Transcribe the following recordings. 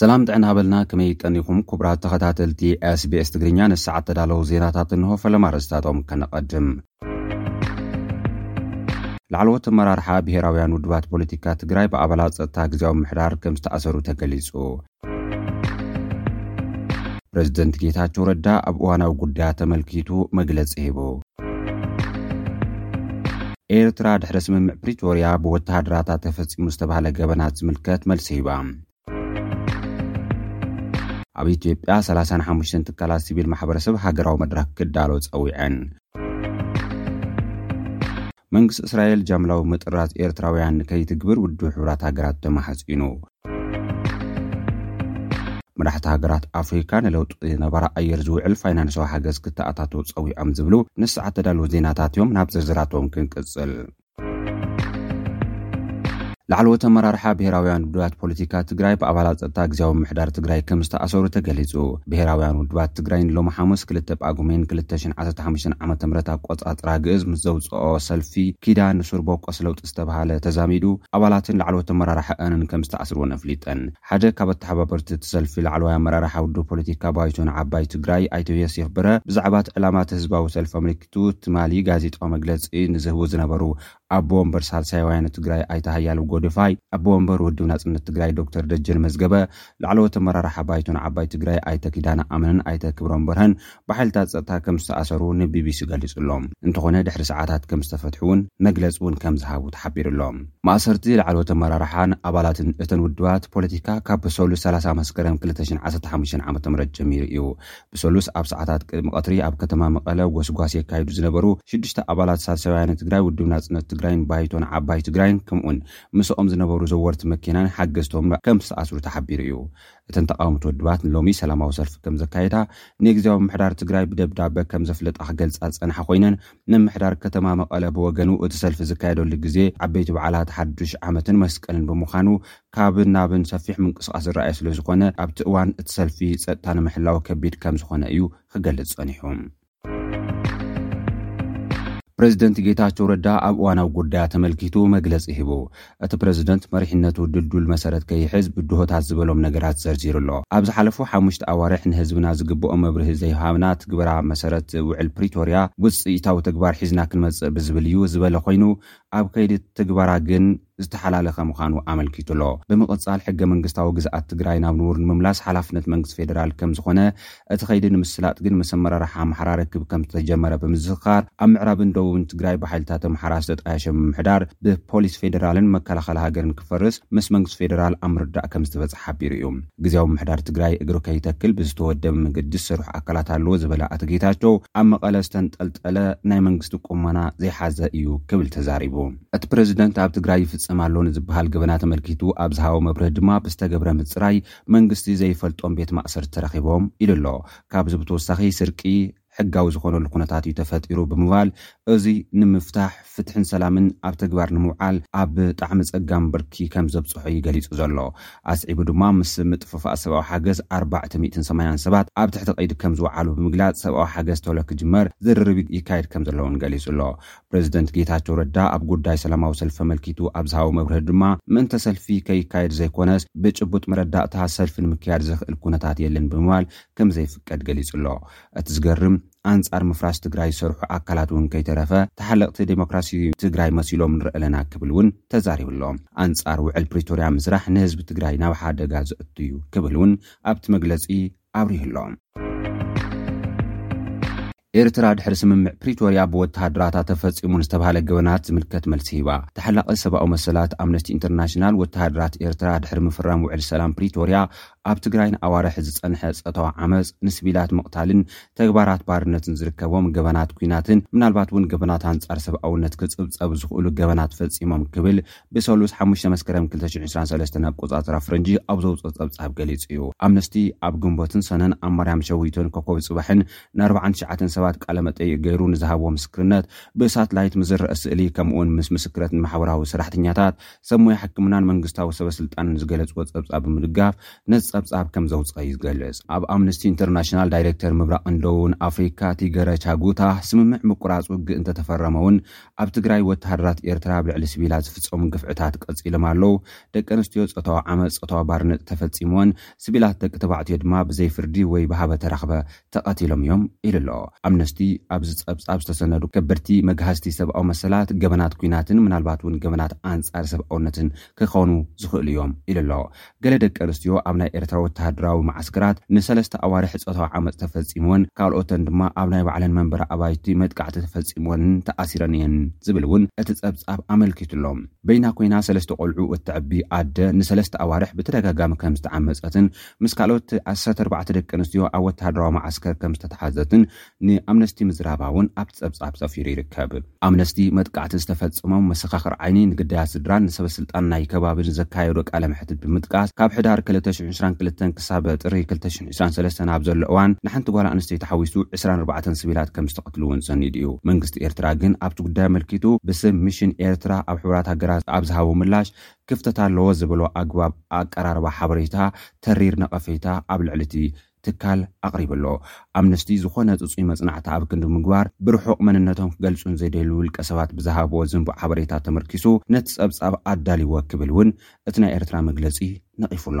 ሰላም ጥዕና ሃበልና ከመይ ቀኒኹም ክቡራት ተኸታተልቲ ኤስቢኤስ ትግርኛ ንሰዓት ተዳለዉ ዜናታት እንሆ ፈለማ ርእስታቶም ከነቐድም ላዕለዎት ኣመራርሓ ብሄራውያን ውድባት ፖለቲካ ትግራይ ብኣባላት ጸጥታ ግዜያዊ ምሕዳር ከም ዝተኣሰሩ ተገሊጹ ፕረዚደንት ጌታቸው ረዳ ኣብ እዋናዊ ጉዳያት ተመልኪቱ መግለጺ ሂቡ። ኤርትራ ድሕሪ ስምምዕ ፕሪቶርያ ብወተሃደራታ ተፈጺሙ ዝተባህለ ገበናት ዝምልከት መልሲ ሂባ። ኣብ ኢትዮጵያ 35 ትካላት ሲቪል ማሕበረሰብ ሃገራዊ መድረኽ ክዳሎ ጸዊዐን። መንግስቲ እስራኤል ጃምላዊ ምጥራዝ ኤርትራውያን ንከይትግብር ውድብ ሕቡራት ሃገራት ተማሕጺኑ። መራሕቲ ሃገራት ኣፍሪካ ንለውጢ ነባራ ኣየር ዝውዕል ፋይናንሳዊ ሓገዝ ክተኣታተው ጸዊዖም ዝብሉ ነዚ ሰዓት ተዳለዉ ዜናታት እዮም። ናብ ዝርዝራቶም ክንቅጽል። ላዕለዎት ኣመራርሓ ብሄራውያን ውድባት ፖለቲካ ትግራይ ብኣባላት ፀጥታ ግዝያዊ ምምሕዳር ትግራይ ከም ዝተኣሰሩ ተገሊፁ። ብሄራውያን ውድባት ትግራይ ንሎሚ ሓሙስ ክልተ ጳጉሜን ክልተ ሽሕን ዓሰርተ ሓሙሽተን ዓመተ ምህረት ኣቆፃፅራ ግእዝ ምስ ዘውፀኦ ሰልፊ ኪዳን ንሱር ቦቆስ ለውጢ ዝተብሃለ ተዛሚዱ ኣባላትን ላዕለዎት ኣመራርሓኣንን ከም ዝተኣስርወን ኣፍሊጠን። ሓደ ካብ ኣተሓባበርቲ እቲ ሰልፊ ላዕለዋይ ኣመራርሓ ውድብ ፖለቲካ ባይቶ ንዓባይ ትግራይ ኣይተ ዮሴፍ ብርሀ ብዛዕባ እቲ ዕላማ እቲ ህዝባዊ ሰልፊ ኣመልኪቱ ትማሊ ጋዜጣዊ መግለፂ ንዝህቡ ዝነበሩ ኣቦ ወንበር ሳልሳይ ወያነ ትግራይ ኣይተ ሃያለው ጎደፋይ፣ ኣቦ ወንበር ውድብ ናፅነት ትግራይ ዶክተር ደጀን መዝገበ፣ ላዕለዎት ኣመራርሓ ባይቶን ዓባይ ትግራይ ኣይተ ኪዳነ ኣመነን ኣይተ ክብሮም በርሀን ብሓይልታት ፀጥታ ከም ዝተኣሰሩ ንቢቢሲ ገሊፁ ኣሎ። እንተኾነ ድሕሪ ሰዓታት ከም ዝተፈትሑ እውን መግለፂ እውን ከም ዝሃቡ ተሓቢሩ ኣሎ። ማእሰርቲ ላዕለዎት ኣመራርሓን ኣባላትን እተን ውድባት ፖለቲካ ካብ ሰሉስ ሰላሳ መስከረም ክልተ ሽሕን ዓሰርተ ሓሙሽተን ዓመተ ምህረት ጀሚሩ እዩ ብሰሉስ ኣብ ሰዓታት ቅድሚ ቀትሪ ኣብ ከተማ መቐለ ጎስጓስ የካይዱ ዝነበሩ ሽዱሽተ ኣባላት ሳልሳይ ወያነ ትግራይ፣ ውድብ ናፅነት ትግራይን ባይቶን ዓባይ ትግራይን ከምኡ'ውን ምስኦም ዝነበሩ ዘወርቲ መኪናን ሓገዝቶምን ከም ዝተኣስሩ ተሓቢሩ እዩ። እተን ተቓወምቲ ውድባት ንሎሚ ሰላማዊ ሰልፊ ከም ዘካየዳ ንግዚያዊ ምምሕዳር ትግራይ ብደብዳበ ከም ዘፍለጣ ክገልፃ ዝፀንሓ ኮይነን፣ ምምሕዳር ከተማ መቐለ ብወገኑ እቲ ሰልፊ ዝካየደሉ ግዜ ዓበይቲ በዓላት ሓዱሽ ዓመትን መስቀልን ብምዃኑ ካብን ናብን ሰፊሕ ምንቅስቓስ ዝረኣይ ስለዝኾነ ኣብቲ እዋን እቲ ሰልፊ ፀጥታ ንምሕላው ከቢድ ከምዝኾነ እዩ ክገልፅ ፀኒሑ። ፕረዚደንት ጌታቸው ረዳ ኣብ እዋናዊ ጉዳያት ተመልኪቱ መግለፂ ሂቡ። እቲ ፕረዚደንት መሪሕነቱ ድልዱል መሰረት ከይሕዝ ብድሆታት ዝበሎም ነገራት ዘርዚሩ ኣሎ። ኣብ ዝሓለፉ ሓሙሽተ ኣዋርሕ ንህዝብና ዝግበኦ መብርሂ ዘይውሃብና ትግበራ መሰረት ውዕል ፕሪቶርያ ውፅኢታዊ ተግባር ሒዝና ክንመፅእ ብዝብል እዩ ዝበለ ኮይኑ ኣብ ከይዲ ትግበራ ግን ዝተሓላለኸ ምዃኑ ኣመልኪቱ ኣሎ። ብምቕፃል ሕገ መንግስታዊ ግዝኣት ትግራይ ናብ ንቡር ንምምላስ ሓላፍነት መንግስቲ ፌደራል ከምዝኾነ እቲ ከይዲ ንምስላጥ ግን ምስ ኣመራርሓ ኣምሓራ ርክብ ከምዝተጀመረ ብምዝኽኻር፣ ኣብ ምዕራብን ደቡብን ትግራይ ብሓይልታት ኣምሓራ ዝተጣየሸ ምምሕዳር ብፖሊስ ፌደራልን መከላኸሊ ሃገርን ክፈርስ ምስ መንግስቲ ፌደራል ኣብ ምርዳእ ከምዝተበፅሐ ሓቢሩ እዩ። ግዝያዊ ምምሕዳር ትግራይ እግሪ ከይተክል ብዝተወደበ መገዲ ዝሰርሑ ኣካላት ኣለዉ ዝበለ ኣቶ ጌታቸው፣ ኣብ መቐለ ዝተንጠልጠለ ናይ መንግስቲ ቁመና ዘይሓዘ እዩ ክብል ተዛሪቡ። እቲ ፕረዚደንት ኣብ ትግራይ ይፍፀም ኣሎ ንዝበሃል ገበናት ኣመልኪቱ ኣብ ዝሃቦ መብርሂ ድማ ብዝተገብረ ምፅራይ መንግስቲ ዘይፈልጦም ቤት ማእሰርቲ ተረኺቦም ኢሉ ኣሎ። ካብዚ ብተወሳኺ ስርቂ ሕጋዊ ዝኾነሉ ኩነታት እዩ ተፈጢሩ ብምባል እዙይ ንምፍታሕ ፍትሕን ሰላምን ኣብ ተግባር ንምውዓል ኣብ ብጣዕሚ ፀጋም ብርኪ ከምዘብፅሖ እዩ ገሊፁ ዘሎ። ኣስዒቡ ድማ ምስ ምጥፍፋእ ሰብኣዊ ሓገዝ ኣርባዕተ ሚእትን ሰማንያን ሰባት ኣብ ትሕቲ ቀይዲ ከምዝወዓሉ ብምግላፅ ሰብኣዊ ሓገዝ ቶሎ ክጅመር ዝርርብ ይካየድ ከምዘሎ እውን ገሊፁ ኣሎ። ፕረዚደንት ጌታቸው ረዳ ኣብ ጉዳይ ሰላማዊ ሰልፊ ኣመልኪቱ ኣብ ዝሃቦ መብርሂ ድማ፣ ምእንተ ሰልፊ ከይካየድ ዘይኮነስ ብጭቡጥ መረዳእታ ሰልፊ ንምክያድ ዘኽእል ኩነታት የለን ብምባል ከምዘይፍቀድ ገሊጹ'ሎ። እቲ ዝገርም ኣንጻር ምፍራስ ትግራይ ዝሰርሑ ኣካላት'ውን ከይተረፈ ተሓለቕቲ ደሞክራሲ ትግራይ መሲሎም ንረኣ'ለና ክብል'ውን ተዛሪቡ'ሎ። ኣንጻር ውዕል ፕሪቶርያ ምስራሕ ንህዝቢ ትግራይ ናብ ሓደጋ ዘእቱ'ዩ ክብል'ውን ኣብቲ መግለጺ ኣብሪሁ'ሎ። ኤርትራ ድሕሪ ስምምዕ ፕሪቶርያ ብወተሃደራታ ተፈጺሙ ንዝተብሃለ ገበናት ዝምልከት መልሲ ሂባ። ተሓላቒ ሰብኣዊ መሰላት ኣምነስቲ ኢንተርናሽናል ወተሃደራት ኤርትራ ድሕሪ ምፍራም ውዕሊ ሰላም ፕሪቶርያ ኣብ ትግራይ ንኣዋርሕ ዝጸንሐ ጾታዊ ዓመጽ፣ ንስቪላት ምቕታልን ተግባራት ባርነትን ዝርከቦም ገበናት ኲናትን ምናልባት'ውን ገበናት ኣንጻር ሰብኣውነት ክጽብጸቡ ዝኽእሉ ገበናት ፈጺሞም ክብል ብሰሉስ ሓሙሽተ መስከረም ክልተ ሽሕ ዕስራን ሰለስተን ኣቆጻጽራ ፈረንጂ ኣብ ዘውጽኦ ጸብጻብ ገሊጹ'ዩ። ኣምነስቲ ኣብ ግንቦትን ሰነን ኣብ ማርያም ሸዊቶን ኮኮብ ጽባሕን ንኣርብዓን ትሽዓተን ሰባት ቃለ መጠይቕ ገይሩ ንዝሃብዎ ምስክርነት፣ ብሳትላይት ምስ ዝረኣ ስእሊ፣ ከምኡ'ውን ምስ ምስክርነት ንማሕበራዊ ሰራሕተኛታት፣ ሰብ ሞያ ሕክምናን መንግስታዊ ሰበ ስልጣንን ዝገለጽዎ ጸብጻብ ብምድጋፍ ነቲ ጸብጻብ ከም ዘውጽኣ'ዩ ዝገልጽ። ኣብ ኣምነስቲ ኢንተርናሽናል ዳይሬክተር ምብራቕን ደቡብን ኣፍሪካ ቲገረ ቻጉታ፣ ስምምዕ ምቁራጽ ውግእ እንተተፈረመ'ውን ኣብ ትግራይ ወተሃደራት ኤርትራ ኣብ ልዕሊ ስቪላት ዝፍጸሙ ግፍዕታት ቀጺሎም ኣለዉ፣ ደቂ ኣንስትዮ ጾታዊ ዓመጽ፣ ጾታዊ ባርነት ተፈጺምወን፣ ስቪላት ደቂ ተባዕትዮ ድማ ብዘይ ፍርዲ ወይ ብሃበ ተረኽበ ተቐቲሎም እዮም ኢሉ'ሎ። ኣምነስቲ ኣብዚ ጸብጻብ ዝተሰነዱ ከበድቲ መግሃስቲ ሰብኣዊ መሰላት፣ ገበናት ኲናትን ምናልባት'ውን ገበናት ኣንጻር ሰብኣውነትን ክኸኑ ዝኽእሉ እዮም ኢሉ'ሎ። ገለ ደቂ ኣንስትዮ ኣብ ናይ ኤርትራ ወተሃደራዊ መዓስከራት ንሰለስተ ኣዋርሕ ጾታዊ ዓመጽ ተፈጺምወን፣ ካልኦተን ድማ ኣብ ናይ ባዕለን መንበሪ ኣባይቲ መጥቃዕቲ ተፈጺምወንን ተኣሲረን እየን ዝብል'ውን እቲ ጸብጻብ ኣመልኪቱ'ሎ። በይና ኰይና ሰለስተ ቈልዑ እተዕቢ ኣደ ንሰለስተ ኣዋርሕ ብተደጋጋሚ ከም ዝተዓመጸትን ምስ ካልኦት ዓሰርተ ኣርባዕተ ደቂ ኣንስትዮ ኣብ ወተሃደራዊ መዓስከር ከም ዝተተሓዘትን ንኣምነስቲ ምዝራባ እውን ኣብቲ ጸብጻብ ሰፊሩ ይርከብ። ኣምነስቲ መጥቃዕቲ ዝተፈጸሞም መሰኻኽር ዓይኒ ንግዳያት ስድራን ንሰበ ስልጣን ናይ ከባቢ ንዘካየዶ ቃለ መሕትት ብምጥቃስ ካብ ሕዳር ክልተ ሽሕን ዕስራን ክልተን ክሳብ ጥሪ ክልተ ሽሕን ዕስራን ሰለስተን ኣብ ዘሎ እዋን ንሓንቲ ጓል ኣንስተይቲ ሓዊሱ ዕስራን ኣርባዕተን ስቪላት ከም ዝተቐትሉ እውን ሰኒዱ እዩ። መንግስቲ ኤርትራ ግን ኣብቲ ጉዳይ ኣመልኪቱ ብስም ሚሽን ኤርትራ ኣብ ሕቡራት ሃገራት ኣብ ዝሃቦ ምላሽ ክፍተት ኣለዎ ዝበሎ ኣግባብ ኣቀራርባ ሓበሬታ ተሪር ነቐፌታ ኣብ ልዕሊ እቲ ትካል ኣቕሪቡ ኣሎ። ኣምነስቲ ዝኾነ ጽጹይ መጽናዕቲ ኣብ ክንዲ ምግባር ብርሑቕ መንነቶም ክገልጹ ንዘይደልዩ ውልቀ ሰባት ብዝሃብዎ ዝንቡዕ ሓበሬታ ተመርኪሱ ነቲ ጸብጻብ ኣዳልዩዎ ክብል እውን እቲ ናይ ኤርትራ መግለጺ ነቒፉ ኣሎ።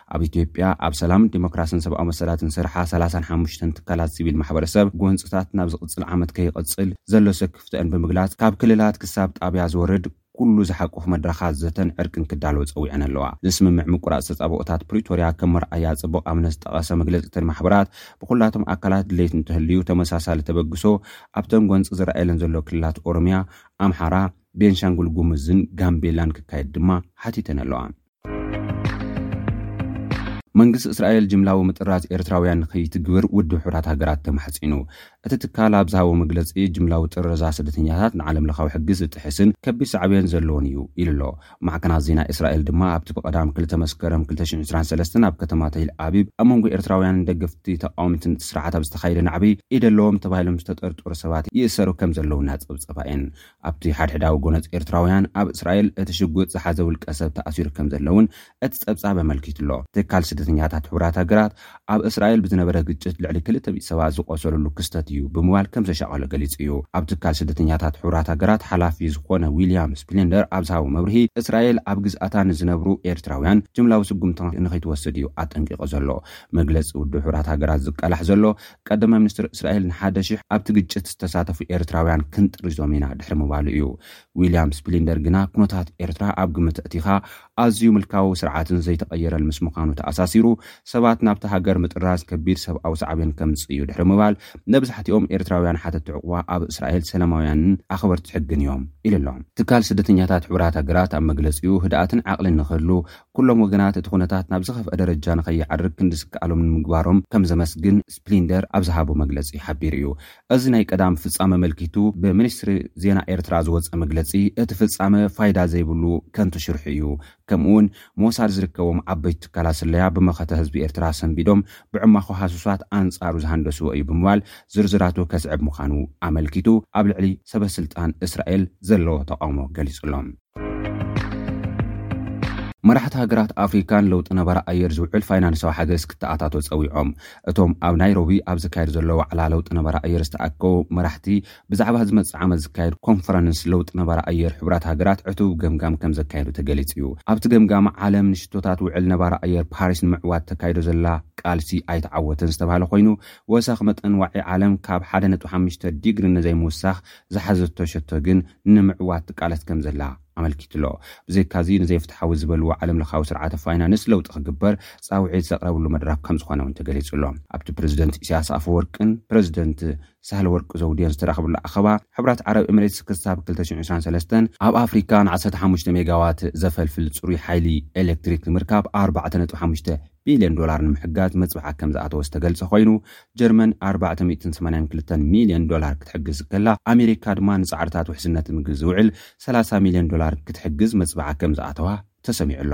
ኣብ ኢትዮጵያ ኣብ ሰላም፣ ዲሞክራስን ሰብኣዊ መሰላትን ዝሰርሓ ሰላሳን ሓሙሽተን ትካላት ሲቪል ማሕበረሰብ ጎንፅታት ናብ ዝቕፅል ዓመት ከይቕፅል ዘሎ ሰክፍተእን ብምግላፅ ካብ ክልላት ክሳብ ጣብያ ዝወርድ ኩሉ ዝሓቁፍ መድረኻት ዘተን ዕርቅን ክዳለዎ ፀዊዐን ኣለዋ። እዚ ስምምዕ ምቁራፅ ተፃብኦታት ፕሪቶሪያ ከም መርኣያ ፅቡቕ ኣብነት ዝጠቐሰ መግለፂ እተን ማሕበራት ብኹላቶም ኣካላት ድሌት እንተህልዩ ተመሳሳሊ ተበግሶ ኣብተን ጎንፂ ዝረኣየለን ዘሎ ክልላት ኦሮሚያ፣ ኣምሓራ፣ ቤንሻንጉል ጉሙዝን ጋምቤላን ክካየድ ድማ ሓቲተን ኣለዋ። መንግስቲ እስራኤል ጅምላዊ ምጥራዝ ኤርትራውያን ንኸይትግብር ውድብ ሕብራት ሃገራት ተማሕጺኑ። እቲ ትካል ኣብ ዝሃቦ መግለጺ ጅምላዊ ጥረዛ ስደተኛታት ንዓለም ለኻዊ ሕጊ ዝጥሕስን ከቢድ ሳዕቤን ዘለዎን እዩ ኢሉ ኣሎ። ማዕከናት ዜና እስራኤል ድማ ኣብቲ ብቀዳም ክልተ መስከረም ክልተ ሽሕ ዕስራን ሰለስተን ኣብ ከተማ ተል ኣቪቭ ኣብ መንጎ ኤርትራውያንን ደገፍቲ ተቓወምትን እቲ ስርዓት ኣብ ዝተኻየደ ናዕቢ ኢድ ኣለዎም ተባሂሎም ዝተጠርጠሩ ሰባት ይእሰሩ ከም ዘለዉ እናጸብጸባ እየን ኣብቲ ሓድሕዳዊ ጎነጽ ኤርትራውያን ኣብ እስራኤል እቲ ሽጉጥ ዝሓዘ ውልቀ ሰብ ተኣሲሩ ከም ዘሎ እውን እቲ ጸብጻብ ኣመልኪቱ'ሎ። ትካል ስደተኛታት ሕቡራት ሃገራት፣ ኣብ እስራኤል ብዝነበረ ግጭት ልዕሊ ክልተ ሚእቲ ሰባት ዝቖሰሉሉ ክስተት እዩ ብምባል ከም ዘሻቐሎ ገሊጹ እዩ። ኣብ ትካል ስደተኛታት ሕቡራት ሃገራት ሓላፊ ዝኾነ ዊልያም ስፕሊንደር ኣብ ዝሃቦ መብርሂ፣ እስራኤል ኣብ ግዝኣታ ንዝነብሩ ኤርትራውያን ጅምላዊ ስጉምቲ ንኸይትወስድ እዩ ኣጠንቂቑ ዘሎ። መግለጺ ውድብ ሕቡራት ሃገራት ዝቃላሕ ዘሎ ቀዳማይ ሚኒስትር እስራኤል ንሓደ ሽሕ ኣብቲ ግጭት ዝተሳተፉ ኤርትራውያን ክንጥርዞም ኢና ድሕሪ ምባሉ እዩ። ዊልያም ስፕሊንደር ግና ኩነታት ኤርትራ ኣብ ግምት ኣእቲኻ ኣዝዩ ምልካዊ ስርዓትን ዘይተቐየረል ምስ ምዃኑ ተኣሳሲሩ ሰባት ናብታ ሃገር ምጥራዝ ከቢድ ሰብኣዊ ሳዕቤን ከምጽእ እዩ ድሕሪ ምባል መብዛሕቲኦም ኤርትራውያን ሓተቲ ዑቕባ ኣብ እስራኤል ሰላማውያንን ኣኽበርቲ ሕግን እዮም ኢሉ'ሎ። ትካል ስደተኛታት ሕቡራት ሃገራት ኣብ መግለጺኡ ህድኣትን ዓቕልን ንኽህሉ ኩሎም ወገናት እቲ ኩነታት ናብ ዝኸፍኣ ደረጃ ንኸይዓርግ ክንዲ ዝከኣሎም ንምግባሮም ከም ዘመስግን ስፕሊንደር ኣብ ዝሃቦ መግለጺ ሓቢሩ እዩ። እዚ ናይ ቀዳም ፍጻመ ኣመልኪቱ ብሚኒስትሪ ዜና ኤርትራ ዝወጸ መግለጺ፣ እቲ ፍጻመ ፋይዳ ዘይብሉ ከንቱ ሽርሒ እዩ፣ ከምኡ'ውን ሞሳድ ዝርከቦም ዓበይቲ ትካላት ስለያ ብመኸተ ህዝቢ ኤርትራ ሰንቢዶም ብዕማኾ ሃሱሳት ኣንጻሩ ዝሃንደስዎ እዩ ብምባል ዝርዝራቱ ከስዕብ ምዃኑ ኣመልኪቱ ኣብ ልዕሊ ሰበስልጣን እስራኤል ዘለዎ ተቓውሞ ገሊጹ'ሎ። መራሕቲ ሃገራት ኣፍሪካ ንለውጢ ነበራ ኣየር ዝውዕል ፋይናንሳዊ ሓገዝ ክተኣታቶ ፀዊዖም። እቶም ኣብ ናይሮቢ ኣብ ዝካየድ ዘሎ ዋዕላ ለውጢ ነበራ ኣየር ዝተኣከቡ መራሕቲ ብዛዕባ ዝመፅእ ዓመት ዝካየድ ኮንፈረንስ ለውጢ ነበራ ኣየር ሕቡራት ሃገራት ዕቱብ ገምጋም ከምዘካየዱ ተገሊፁ እዩ። ኣብቲ ገምጋም ዓለም ንሽቶታት ውዕል ነባራ ኣየር ፓሪስ ንምዕዋት ተካይዶ ዘላ ቃልሲ ኣይተዓወትን ዝተብሃለ ኮይኑ ወሰኽ መጠን ዋዒ ዓለም ካብ ሓደ ነጥቢ ሓሙሽተ ዲግሪ ንዘይምውሳኽ ዝሓዘቶ ሸቶ ግን ንምዕዋት ትቃለስ ከም ዘላ ኣመልኪቱ'ሎ። ብዘይካ'ዚ ንዘይፍትሓዊ ዝበልዎ ዓለምለኻዊ ስርዓተ ፋይናንስ ለውጢ ክግበር ጻውዒት ዘቕረብሉ መድረኽ ከም ዝኾነ'ውን ተገሊጹ'ሎ። ኣብቲ ፕረዚደንት ኢሳይያስ ኣፈወርቅን ፕረዚደንት ሳህለወርቅ ዘውዴን ዝተራኸብሉ ኣኸባ፣ ሕብራት ዓረብ ኤምሬትስ ክሳብ ክልተ ሽሕን ዕስራን ሰለስተን ኣብ ኣፍሪካ ን ዓሰርተ ሓሙሽተ ሜጋዋት ዘፈልፍል ጽሩይ ሓይሊ ኤሌክትሪክ ንምርካብ ኣርባዕተ ነጥቢ ሓሙሽተ ቢልዮን ዶላር ንምሕጋዝ መፅብዓ ከምዝኣተወ ዝተገልፀ ኮይኑ፣ ጀርመን ኣርባዕተ ሚእትን ሰማንያን ክልተን ሚልዮን ዶላር ክትሕግዝ እንከላ፣ ኣሜሪካ ድማ ንፃዕርታት ውሕስነት ምግቢ ዝውዕል ሰላሳ ሚልዮን ዶላር ክትሕግዝ መፅብዓ ከምዝኣተዋ ተሰሚዑ ኣሎ።